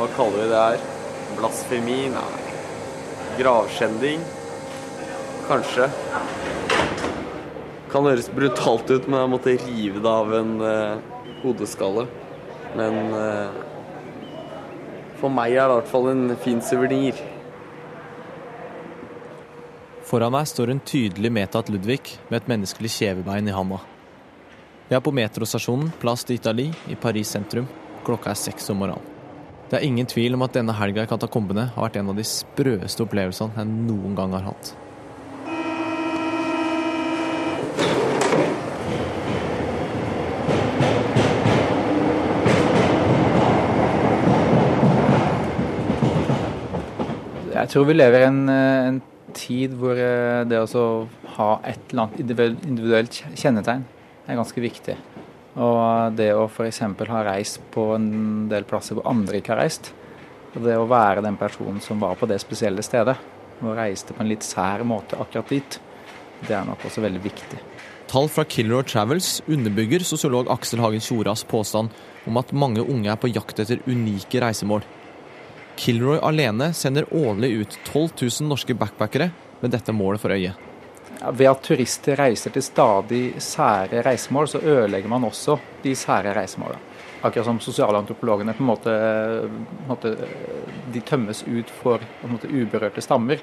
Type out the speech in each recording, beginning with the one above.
Hva kaller vi det her? Blasfemi? Nei. Gravskjending? Kanskje. Kan høres brutalt ut, men jeg måtte rive det av en uh, hodeskalle. Men uh, for meg er det i hvert fall en fin suvenir. Foran meg står en tydelig medtatt Ludvig med et menneskelig kjevebein i handa. Vi er på metrostasjonen Place d'Italie i Paris sentrum. Klokka er seks om morgenen. Det er ingen tvil om at denne helga i katakombene har vært en av de sprøeste opplevelsene jeg noen gang har hatt. Jeg tror vi lever i en, eh, en, tid hvor eh, det å ha et eller annet individuelt kjennetegn er ganske viktig. Og det å f.eks. ha reist på en del plasser hvor andre ikke har reist, og det å være den personen som var på det spesielle stedet, og reiste på en litt sær måte akkurat dit, det er nok også veldig viktig. Tall fra Kilroy Travels underbygger sosiolog Aksel Hagen Tjoras påstand om at mange unge er på jakt etter unike reisemål. Kilroy alene sender årlig ut 12 000 norske backpackere med dette målet for øye. Ved at turister reiser til stadig sære reisemål, så ødelegger man også de sære reisemålene. Akkurat som sosialantropologene på en måte, på en måte de tømmes ut for måte, uberørte stammer,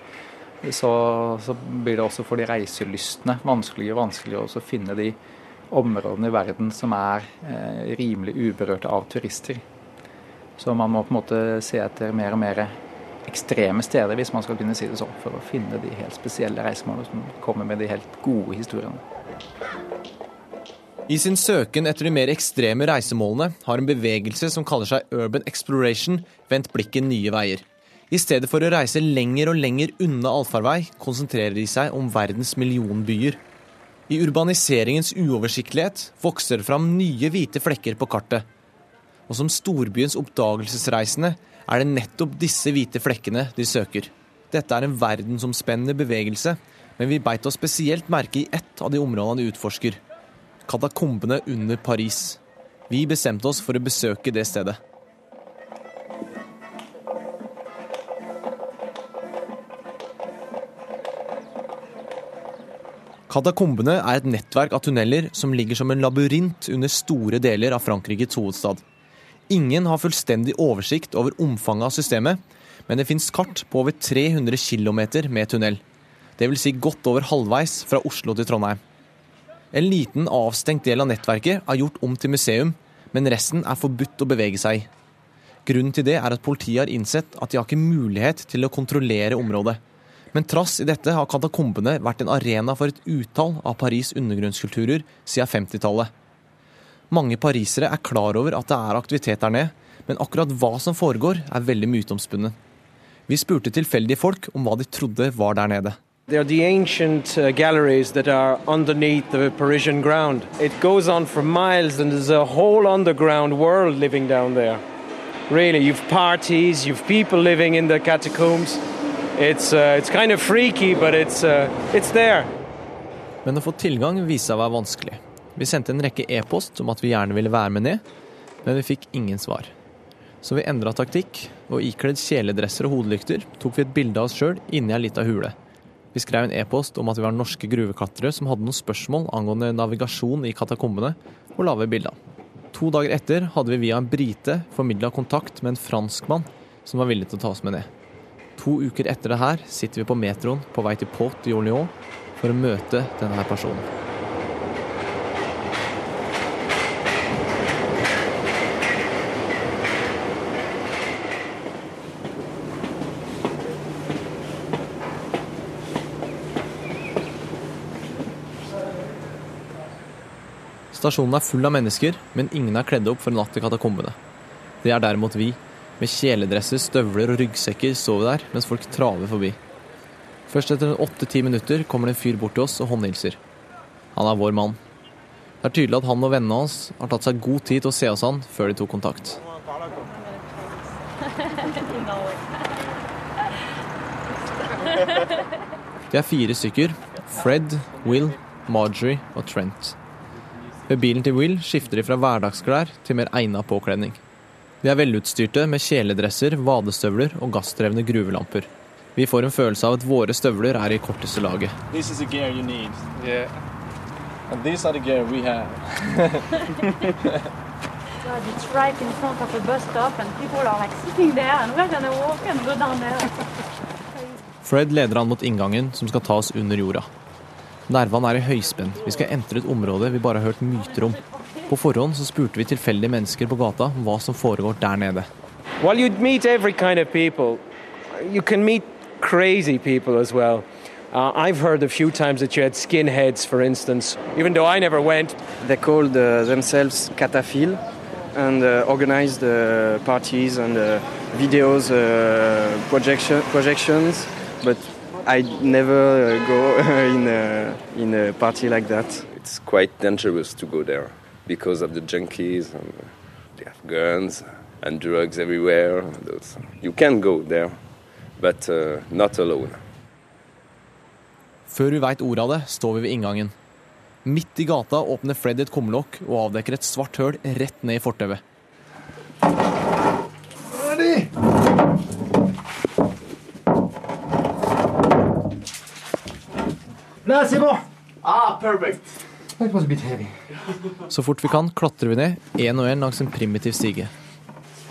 så, så, blir det også for de reiselystne vanskeligere og vanskeligere å finne de områdene i verden som er eh, rimelig uberørte av turister. Så man må på en måte se etter mer og mer ekstreme steder, hvis man skal kunne si det sånn, for å finne de helt spesielle reisemålene som kommer med de helt gode historiene. I sin søken etter de mer ekstreme reisemålene har en bevegelse som kaller seg Urban Exploration, vendt blikket nye veier. I stedet for å reise lenger og lenger unna allfarvei, konsentrerer de seg om verdens millionbyer. I urbaniseringens uoversiktlighet vokser det fram nye hvite flekker på kartet og som storbyens oppdagelsesreisende er det nettopp disse hvite flekkene de søker. Dette er en verdensomspennende bevegelse, men vi beit oss spesielt merke i ett av de områdene de utforsker. Katakombene under Paris. Vi bestemte oss for å besøke det stedet. Katakombene er et nettverk av tunneler som ligger som en labyrint under store deler av Frankrikes hovedstad. Ingen har fullstendig oversikt over omfanget av systemet, men det finnes kart på over 300 km med tunnel. Dvs. Si godt over halvveis fra Oslo til Trondheim. En liten avstengt del av nettverket er gjort om til museum, men resten er forbudt å bevege seg i. Grunnen til det er at politiet har innsett at de har ikke mulighet til å kontrollere området. Men trass i dette har katakombene vært en arena for et utall av Paris' undergrunnskulturer siden 50-tallet. Mange parisere er klar over at det er aktivitet der nede, men akkurat hva som foregår, er veldig myteomspunnet. Vi spurte tilfeldige folk om hva de trodde var der nede. They are the ancient uh, galleries that are underneath the Parisian ground. It goes on for miles, and there's a whole underground world living down there. Really, you've parties, you've people living in the catacombs. It's, uh, it's kind of freaky, but it's, uh, it's there. Men å få tilgang viser seg å være vanskelig. Vi sendte en rekke e-post om at vi gjerne ville være med ned, men vi fikk ingen svar. Så vi endra taktikk, og ikledd kjeledresser og hodelykter tok vi et bilde av oss sjøl inni ei lita hule. Vi skrev en e-post om at vi var norske gruvekattere som hadde noen spørsmål angående navigasjon i katakombene, og la ved bildene. To dager etter hadde vi via en brite formidla kontakt med en franskmann som var villig til å ta oss med ned. To uker etter det her sitter vi på metroen på vei til Port de Orléans for å møte denne personen. Stasjonen er full av mennesker, men ingen er kledd opp for en natt i katakombene. Det er derimot vi. Med kjeledresser, støvler og ryggsekker står vi der mens folk traver forbi. Først etter åtte-ti minutter kommer det en fyr bort til oss og håndhilser. Han er vår mann. Det er tydelig at han og vennene hans har tatt seg god tid til å se oss an før de tok kontakt. De er fire stykker. Fred, Will, Marjorie og Trent. Ved bilen til Will skifter de fra hverdagsklær til mer egna påkledning. De er velutstyrte med kjeledresser, vadestøvler og gassdrevne gruvelamper. Vi får en følelse av at våre støvler er i korteste laget. This is the gear you need. Yeah. And these are the gear we have. God, it's right in front of a bus stop, and people are like sitting there, and we're gonna walk and go down there. Fred leder han mot inngangen som skal ta oss under jorda. Nervene er i høyspenn. Vi skal entre et område vi bare har hørt myter om. På forhånd så spurte vi tilfeldige mennesker på gata om hva som foregår der nede. Well, you meet every kind of people. You can meet crazy people as well. Uh, I've heard a few times that you had skinheads, for instance, even though I never went. They called uh, themselves Catafil and uh, organized uh, parties and uh, videos, uh, projection, projections, but I never uh, go in a, in a party like that. It's quite dangerous to go there because of the junkies and they have guns and drugs everywhere. You can go there, but uh, not alone. Før vi veit ordet av det, står vi ved inngangen. Midt i gata åpner Fred et kumlokk og avdekker et svart høl rett ned i fortauet. Så fort vi kan, klatrer vi ned, én og én langs en primitiv stige.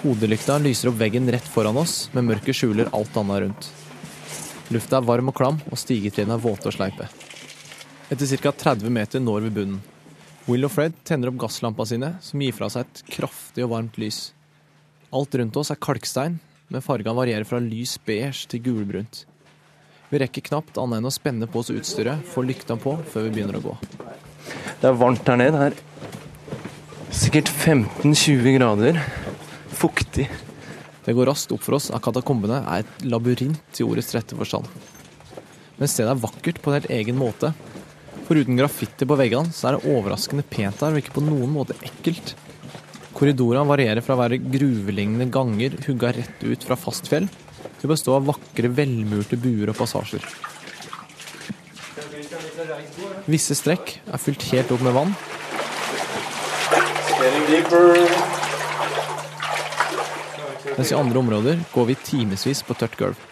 Hodelykta lyser opp veggen rett foran oss, men mørket skjuler alt annet rundt. Lufta er varm og klam, og stigetrinnene er våte og sleipe. Etter ca. 30 meter når vi bunnen. Will og Fred tenner opp gasslampa sine, som gir fra seg et kraftig og varmt lys. Alt rundt oss er kalkstein, men fargene varierer fra lys beige til gulbrunt. Vi rekker knapt annet enn å spenne på oss utstyret, få lykta på før vi begynner å gå. Det er varmt her nede. Det er sikkert 15-20 grader. Fuktig. Det går raskt opp for oss at katakombene er et labyrint i ordets rette forstand. Men stedet er vakkert på en helt egen måte. Foruten graffiti på veggene, så er det overraskende pent her, og ikke på noen måte ekkelt. Korridorene varierer fra å være gruvelignende ganger hugga rett ut fra fast fjell, til å bestå av vakre, velmurte buer og passasjer. Visse strekk er fylt helt opp med vann, mens i andre områder går vi timevis på tørt gulv.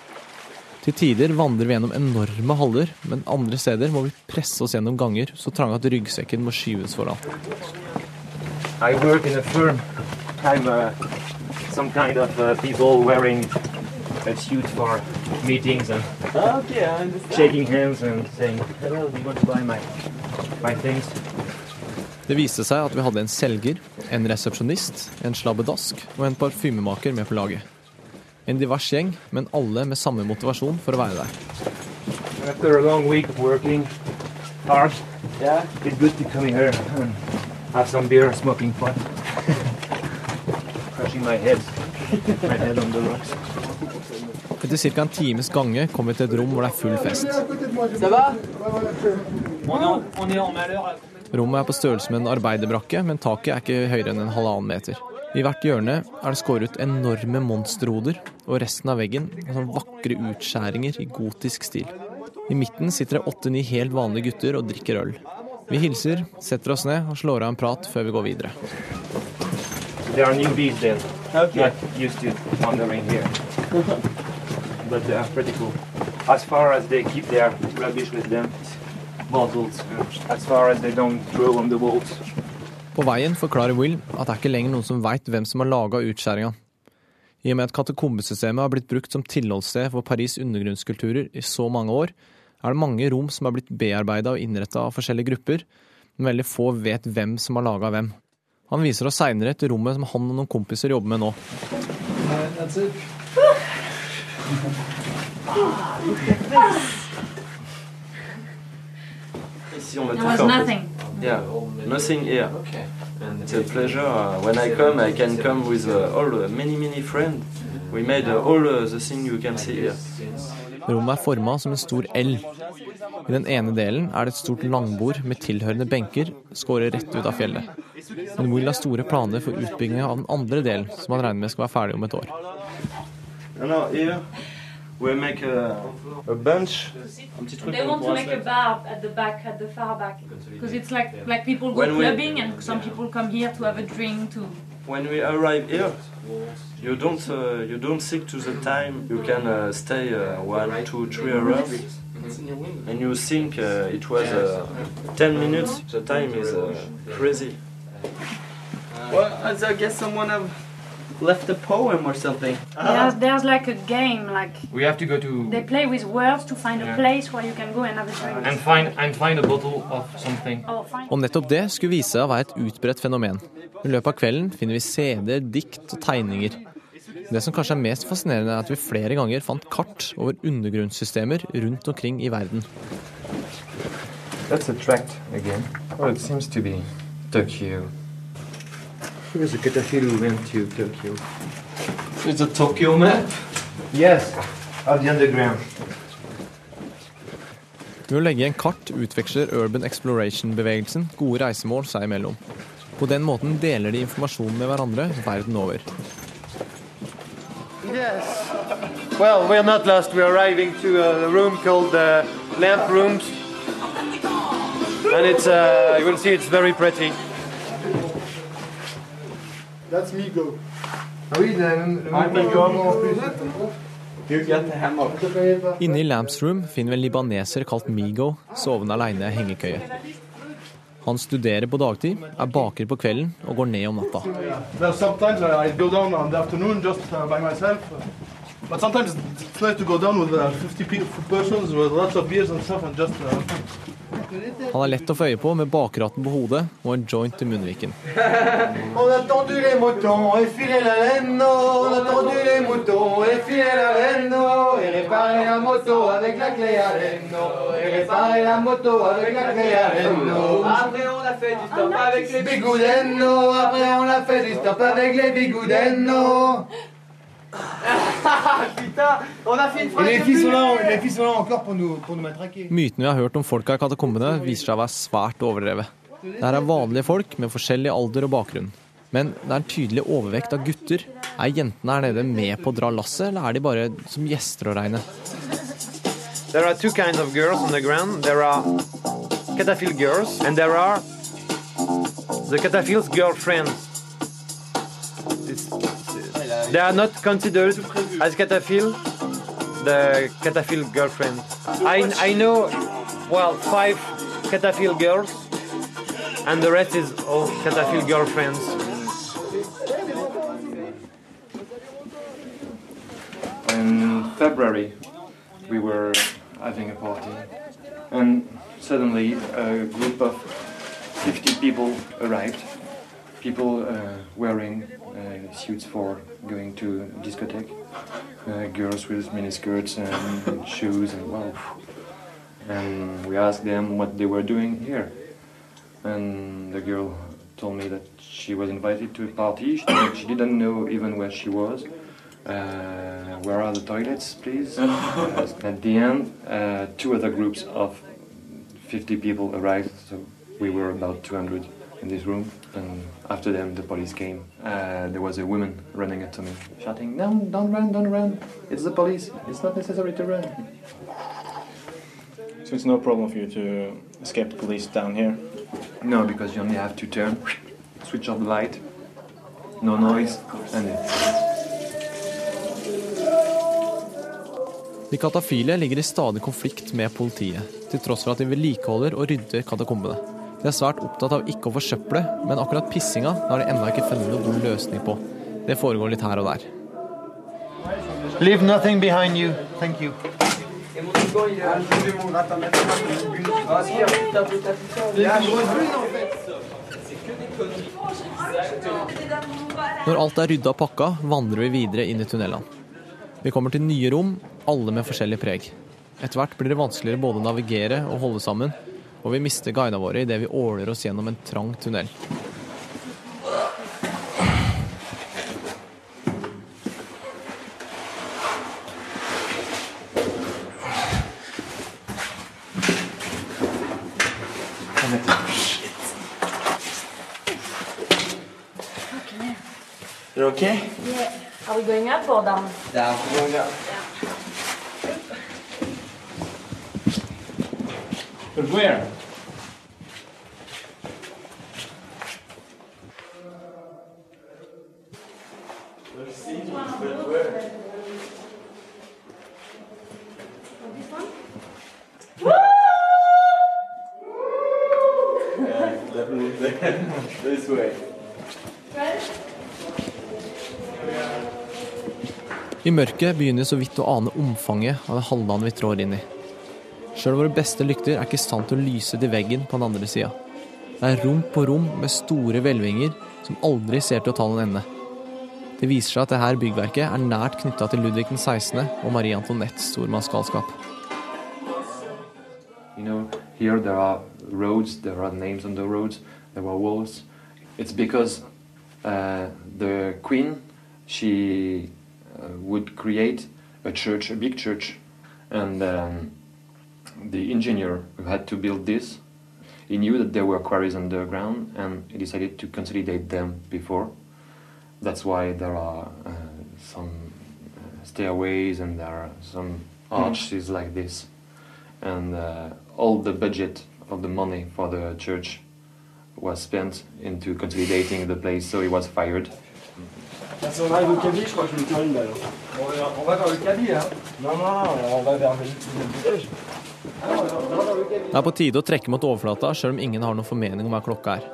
Til tider vandrer vi gjennom enorme haller, men andre steder må vi presse oss gjennom ganger så trange at ryggsekken må skyves foran. I work in a firm. I'm uh, some kind of uh, people wearing a suit for meetings and shaking hands and saying, "Hello, do you want to buy my my things?" Det viste seg at vi hadde en selger, en resepsjonist, en slabbedask og en parfymemaker med på laget. En divers gjeng, men alle med samme motivasjon for å være der. After a long week of working hard, yeah, it's good to come here and have some beer, smoking pot, crushing my head, my head on the rocks. Etter ca. en times gange kom vi til et rom hvor det er full fest. Rommet er på størrelse med en arbeiderbrakke, men taket er ikke høyere enn en halvannen meter. I hvert hjørne er det skåret ut enorme monsterhoder, og resten av veggen er sånn vakre utskjæringer i gotisk stil. I midten sitter det åtte-ni helt vanlige gutter og drikker øl. Vi hilser, setter oss ned og slår av en prat før vi går videre. There are newbies there, not used to wandering here, but they are pretty cool. As far as they keep their rubbish with them, bottles, uh, as far as they don't throw on the walls. På veien forklarer Will at det er ikke lenger noen som veit hvem som har laga utskjæringa. I og med at katakombesystemet har blitt brukt som tilholdssted for Paris' undergrunnskulturer i så mange år, er det mange rom som har blitt bearbeida og innretta av forskjellige grupper, men veldig få vet hvem som har laga hvem. Han viser oss seinere til rommet som han og noen kompiser jobber med nå. There was nothing. Yeah, nothing here. It's a pleasure. Uh, when I come, I can come with uh, all uh, many many friends. We made uh, all uh, the thing you can see here. Rommet er forma som en stor L. I den ene delen er det et stort langbord med tilhørende benker skåret rett ut av fjellet. Men Will har store planer for utbygginga av den andre delen, som han regner med skal være ferdig om et år. No, no, here we make a, a bench. They want to make a bar at the back, at the far back, because it's like like people go When we- clubbing, and some people come here to have a drink, too. when we arrive here, you don't uh, you don't stick to the time. You can uh, stay uh, one, two, three hours, and you think uh, it was uh, ten minutes. The time is uh, crazy. Well, I guess someone have left a poem or something. There's, there's like a game, like We have to go to they play with words to find a place where you can go and have a drink. and find and find a bottle of something. Oh, fine. Og nettopp det skulle vise seg å være et utbredt fenomen. I løpet av kvelden finner vi CD-er, dikt og tegninger. Det som kanskje er mest fascinerende, er at vi flere ganger fant kart over undergrunnssystemer rundt omkring i verden. That's a tract again. igjen. it seems to be Tokyo. Here's a Katafiru who went to Tokyo. It's a Tokyo map. Yes, of the underground. Ved å legge igjen kart utveksler Urban Exploration-bevegelsen gode reisemål seg imellom. På den måten deler de informasjon med hverandre verden over. Yes. Well, we're not lost. We're arriving to a room called uh, Lamp Rooms. And it's, uh, you will see it's very pretty. That's Migo. Ah oui, Inne i Lamps Room finner vi en libaneser kalt Migo sovende aleine i hengekøye. Han studerer på dagtid, er baker på kvelden og går ned om natta. Well, sometimes I I go down on the afternoon just uh, by myself. But sometimes it's nice to go down with uh, 50 pe- persons with lots of beers and stuff and just. Uh, Han er lett å få øye på med bakraten på hodet og en joint i munnviken. On a les moutons et filé la laine, on a les moutons et filé la laine, et réparé la moto avec la clé à laine, et réparé la moto avec la clé à laine. oh. Après, on a fait du stop avec les Bigouden, Putain, on a fait une Et les filles, sont là, les filles sont là encore pour nous, pour nous matraquer. Mytene vi har hørt om folka i katakombene, viser seg å være svært overdrevet. Det her er vanlige folk med forskjellig alder og bakgrunn. Men det er en tydelig overvekt av gutter. Er jentene her nede med på å dra lasset, eller er de bare som gjester å regne? There are two kinds of girls on the ground. There are Catafil girls, and there are the Catafil's girlfriends. They are not considered as Catafil, the Catafil girlfriend. I, I know, well, five Catafil girls, and the rest is all Catafil girlfriends. In February, we were having a party, and suddenly a group of 50 people arrived. People uh, wearing uh, suits for going to discotheque, uh, girls with miniskirts and shoes and wow. And we asked them what they were doing here, and the girl told me that she was invited to a party. She, she didn't know even where she was. Uh, where are the toilets, please? Uh, at the end, uh, two other groups of 50 people arrived, so we were about 200 in this room. And after them, the police came. Uh, there was a woman running up to me, shouting, "No, don't run, don't run! It's the police. It's not necessary to run." So it's no problem for you to escape the police down here? No, because you only have to turn, switch off the light, no noise, and it's De katafile ligger i stadig konflikt med politiet, til tross for at de vedlikeholder og rydder katakombene. De er svært opptatt av ikke å forsøple, men akkurat pissinga har de ennå ikke funnet noen god løsning på. Det foregår litt her og der. Leave nothing behind you. Thank you. Når alt er rydda og pakka, vandrer vi videre inn i tunnelene. Vi kommer til nye rom, alle med forskjellig preg. Etter hvert blir det vanskeligere både å navigere og holde sammen, og vi mister guidene våre idet vi åler oss gjennom en trang tunnel. You're okay? Yeah. Are we going up or down? Down. Going up. But where? this way. I mørket begynner vi så vidt å ane omfanget av det halvdagen vi trår inn i. Sjøl våre beste lykter er ikke til å lyse til veggen på den andre sida. Det er rom på rom med store hvelvinger som aldri ser til å ta noen ende. Det viser seg at dette byggverket er nært knytta til Ludvig den 16. og Marie Antoinettes stormannsgalskap. You know, here there are roads, there are names on the roads, there are walls. It's because uh, the queen, she uh, the engineer who had to build this, he knew that there were quarries underground, and he decided to consolidate them before. That's why there are uh, some uh, stairways and there are some arches like this, and uh, all the budget of the money for the church was spent into consolidating the place, so he was fired. Si on arrive au cabinet, je crois que je vais me faire une balle. On va, on va vers le cabinet, hein Non, non, on va vers le, le piège. Det er på tide å trekke mot overflata, sjøl om ingen har noen formening om hva klokka er.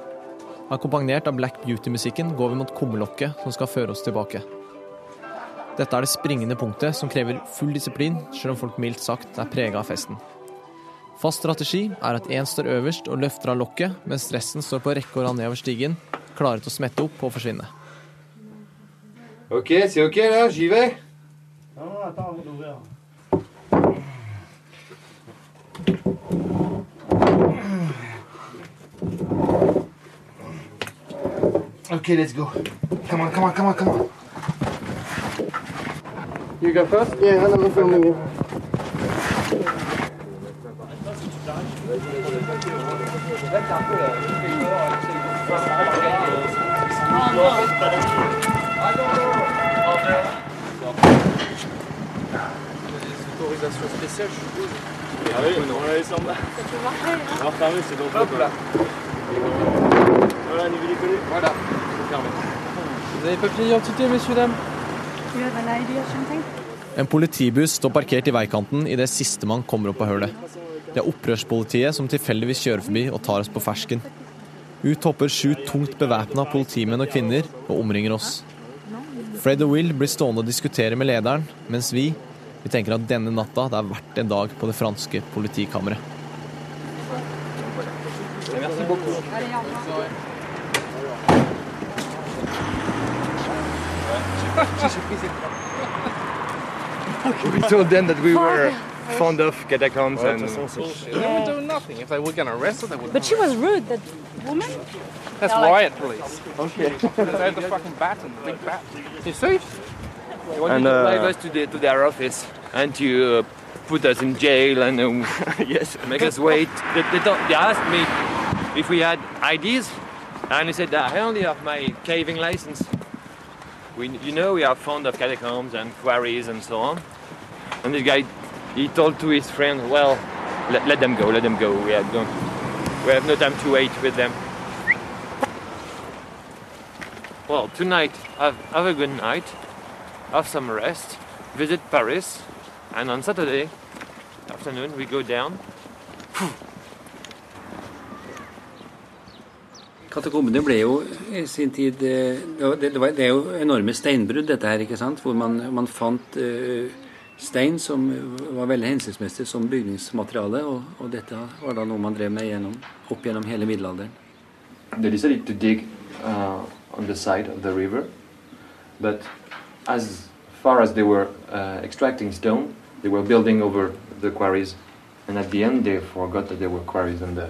Akkompagnert av Black Beauty-musikken går vi mot kummelokket som skal føre oss tilbake. Dette er det springende punktet som krever full disiplin, sjøl om folk mildt sagt er prega av festen. Fast strategi er at én står øverst og løfter av lokket, mens resten står på rekke og rad nedover stigen, klare til å smette opp og forsvinne. Ok, c'est ok là, j'y vais Okay, let's go. Come on, come on, come on, come on. You go first? Yeah, I'm filming you. Autorisation spéciale, je suppose. Ah oui, on la laisse en bas. Ça peut marcher, hein c'est donc Hop là. Voilà, niveau décollé. Voilà. Fermé. Vous avez papier d'identité, messieurs, dames? En politibuss står parkert i veikanten idet sistemann kommer opp av hølet. Det er opprørspolitiet som tilfeldigvis kjører forbi og tar oss på fersken. Ut hopper sju tungt bevæpna politimenn og -kvinner og omringer oss. Fred og Will blir stående og diskutere med lederen, mens vi vi tenker at denne natta det er verdt en dag på det franske politikammeret. Merci beaucoup. We told them that we were fond of catacombs and. They were doing nothing. If they were going to arrest her, they would. But she was rude, that woman. That's They're like- riot police. Okay. they had the fucking bat and the big bat. You see? They wanted And, to uh, drive us to, the, to their office and to uh, put us in jail and uh, yes, make us wait. They, they, don't- they asked me if we had IDs, and I said I only have my caving license. We, you know, we are fond of catacombs and quarries and so on. And this guy, he told to his friend, "Well, let, let them go, let them go. We have, don't, we have no time to wait with them." Well, tonight, have, have a good night have some rest, visit Paris, and on Saturday afternoon we go down. Katakombene ble jo i sin tid eh, Det, var- det, er jo enorme steinbrudd, dette her, ikke sant? Hvor man, man fant eh, stein som var veldig hensiktsmessig som bygningsmateriale. Og, og dette var da noe man drev med gjennom, opp gjennom hele middelalderen. They decided to dig uh, on the side of the river, but as far as they were uh, extracting stone, they were building over the quarries, and at the end they forgot that there were quarries on the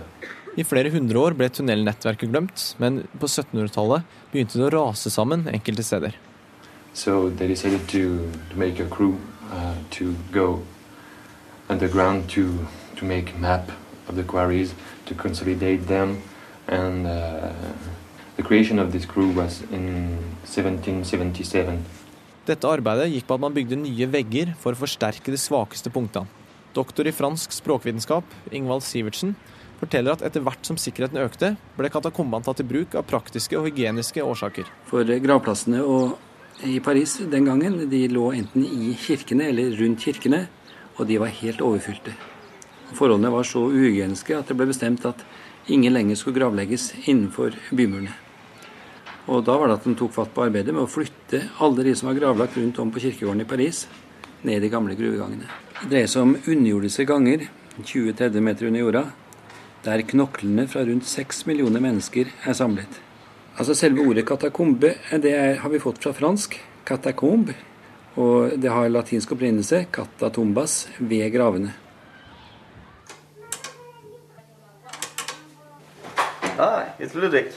I flere hundre år ble tunnelnettverket glemt, men på 1700-tallet begynte det å rase sammen enkelte steder. So they decided to, to make a crew uh, to go underground to, to make map of the quarries, to consolidate them, and uh, the creation of this crew was in 1777. Dette arbeidet gikk på at man bygde nye vegger for å forsterke de svakeste punktene. Doktor i fransk språkvitenskap, Ingvald Sivertsen, forteller at etter hvert som sikkerheten økte, ble katakombene tatt i bruk av praktiske og hygieniske årsaker. For gravplassene i Paris den gangen, de lå enten i kirkene eller rundt kirkene, og de var helt overfylte. Forholdene var så uhygieniske at det ble bestemt at ingen lenger skulle gravlegges innenfor bymurene. Og da var det at de tok fatt på arbeidet med å flytte alle de som var gravlagt rundt om på kirkegården i Paris, ned i de gamle gruvegangene. Det dreier seg om underjordiske ganger, 20-30 meter under jorda, der knoklene fra rundt 6 millioner mennesker er samlet. Altså Selve ordet katakombe det er, har vi fått fra fransk, catacombe, og det har latinsk opprinnelse, catatombas, ved gravene. Hi, it's Ludwig.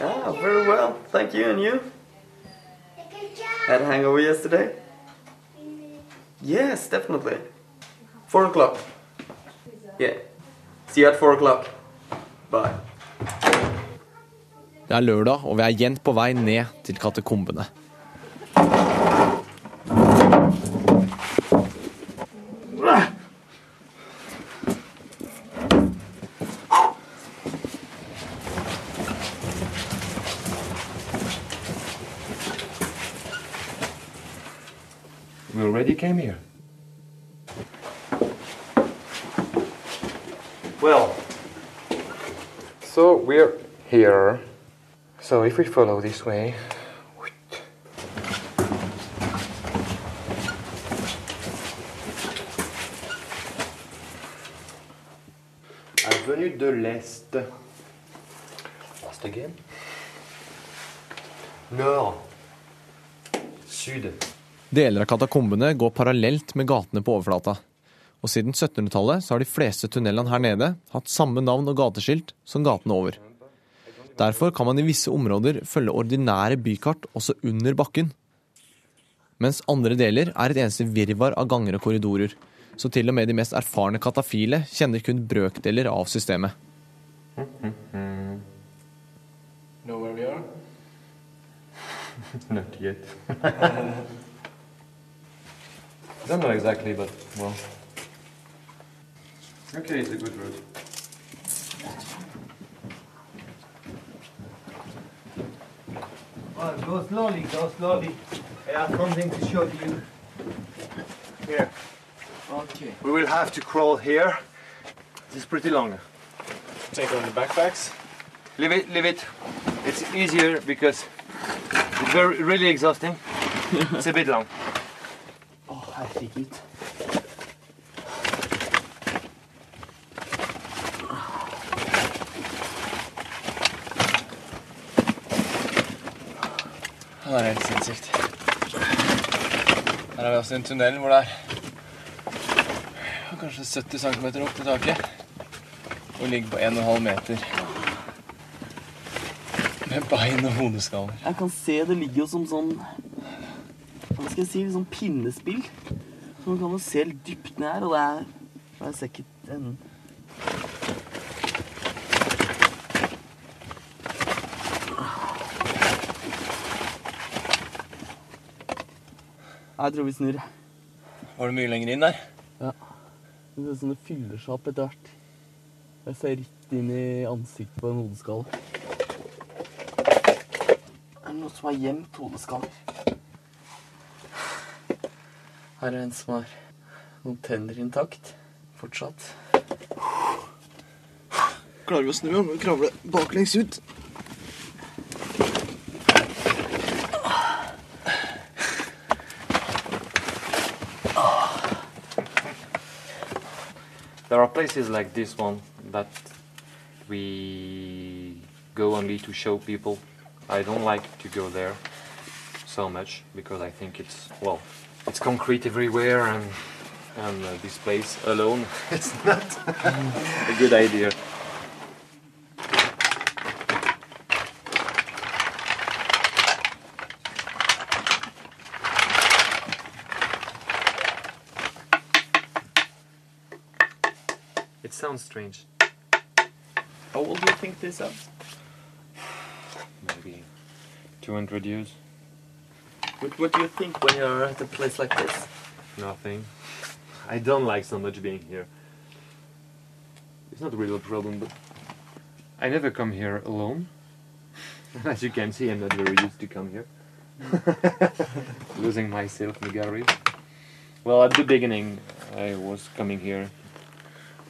Ah, very well. Thank you. And you? Had a hangover yesterday? Yes, definitely. Four o'clock. See you at. Bye. Det er lørdag, og vi er igjen på vei ned til katakombene. We already came here. Well, so we're here. So if we follow this way, Avenue de l'Est. Last again. Nord. Sud. Deler av katakombene går parallelt med gatene på overflata. Og siden 1700-tallet så har de fleste tunnelene her nede hatt samme navn og gateskilt som gatene over. Derfor kan man i visse områder følge ordinære bykart også under bakken. Mens andre deler er et eneste virvar av ganger og korridorer. Så til og med de mest erfarne katafile kjenner kun brøkdeler av systemet. Know where we are? Not yet. I don't know exactly, but well. Okay, it's a good road. Oh, go slowly, go slowly. I have something to show you. Here. Okay. We will have to crawl here. This is pretty long. Take on the backpacks. Leave it, leave it. It's easier because it's very, really exhausting. it's a bit long. Oh, I Det er sinnssykt. Her har vi også en tunnel hvor det er kanskje 70 cm opp til taket. Og ligger på 1,5 meter. Med bein og hodeskaller. Jeg kan se det ligger jo som sånn Hva skal jeg si? Sånn pinnespill. Så man kan jo se litt dypt ned her, og det er Jeg ser ikke enden. Jeg tror vi snur. Var det mye lenger inn der? Ja. Det ser ut som det fyller seg opp etter hvert. Jeg ser rett inn i ansiktet på en hodeskalle. Er det noen som har gjemt hodeskaller? Her er en som har noen tenner intakt. Fortsatt. Klarer vi å snu? Må vi kravle baklengs ut. Places like this one that we go only to show people. I don't like to go there so much because I think it's well, it's concrete everywhere and and uh, this place alone it's not a good idea. Sounds strange. How old do you think this is? Maybe 200 years. What, what do you think when you're at a place like this? Nothing. I don't like so much being here. It's not really a problem, but I never come here alone. As you can see, I'm not very used to come here. Losing myself in the galleries. Well, at the beginning, I was coming here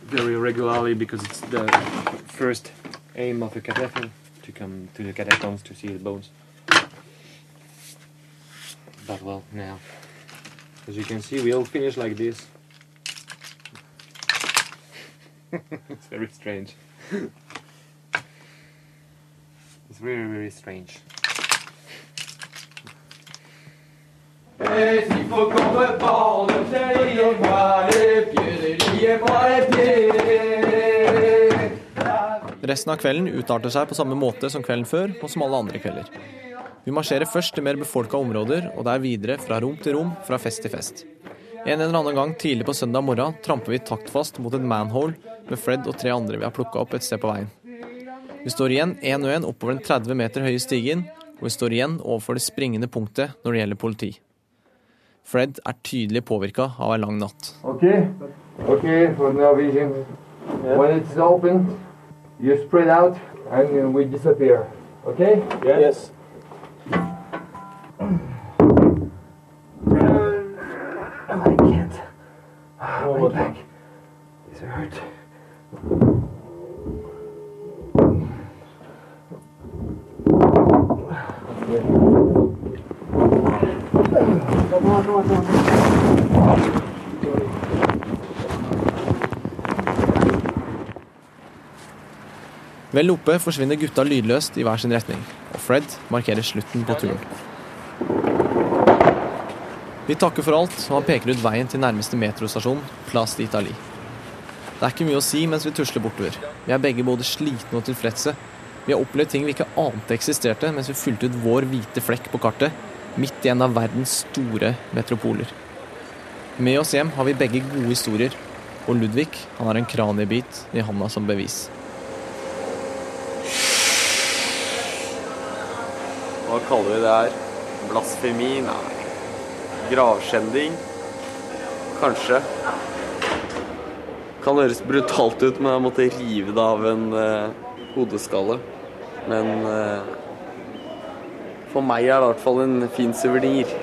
very regularly because it's the first aim of a cataphil to come to the catacombs to see the bones. But well, now, as you can see, we all finish like this. it's very strange. it's very, very strange. Resten av kvelden utarter seg på samme måte som kvelden før, og som alle andre kvelder. Vi marsjerer først til mer befolka områder, og der videre fra rom til rom, fra fest til fest. En eller annen gang tidlig på søndag morgen tramper vi taktfast mot et manhole med Fred og tre andre vi har plukka opp et sted på veien. Vi står igjen én og én oppover den 30 meter høye stigen, og vi står igjen overfor det springende punktet når det gjelder politi. Fred er tydelig påvirka av ei lang natt. Okay, okay, for Norwegian. When it's open, you spread out and we disappear. Okay? Yes. Vel oppe forsvinner gutta lydløst i hver sin retning, og Fred markerer slutten på turen. Vi takker for alt, og han peker ut veien til nærmeste metrostasjon, Place d'Italie. Det er ikke mye å si mens vi tusler bortover. Vi er begge både slitne og tilfredse. Vi har opplevd ting vi ikke ante eksisterte mens vi fylte ut vår hvite flekk på kartet, midt i en av verdens store metropoler. Med oss hjem har vi begge gode historier, og Ludvig han har en kraniebit i handa som bevis. Hva kaller vi det her? Blasfemi? Nei. Gravskjending? Kanskje. Kan høres brutalt ut, men jeg måtte rive det av en eh, hodeskalle. Men eh, for meg er det i hvert fall en fin suvenir.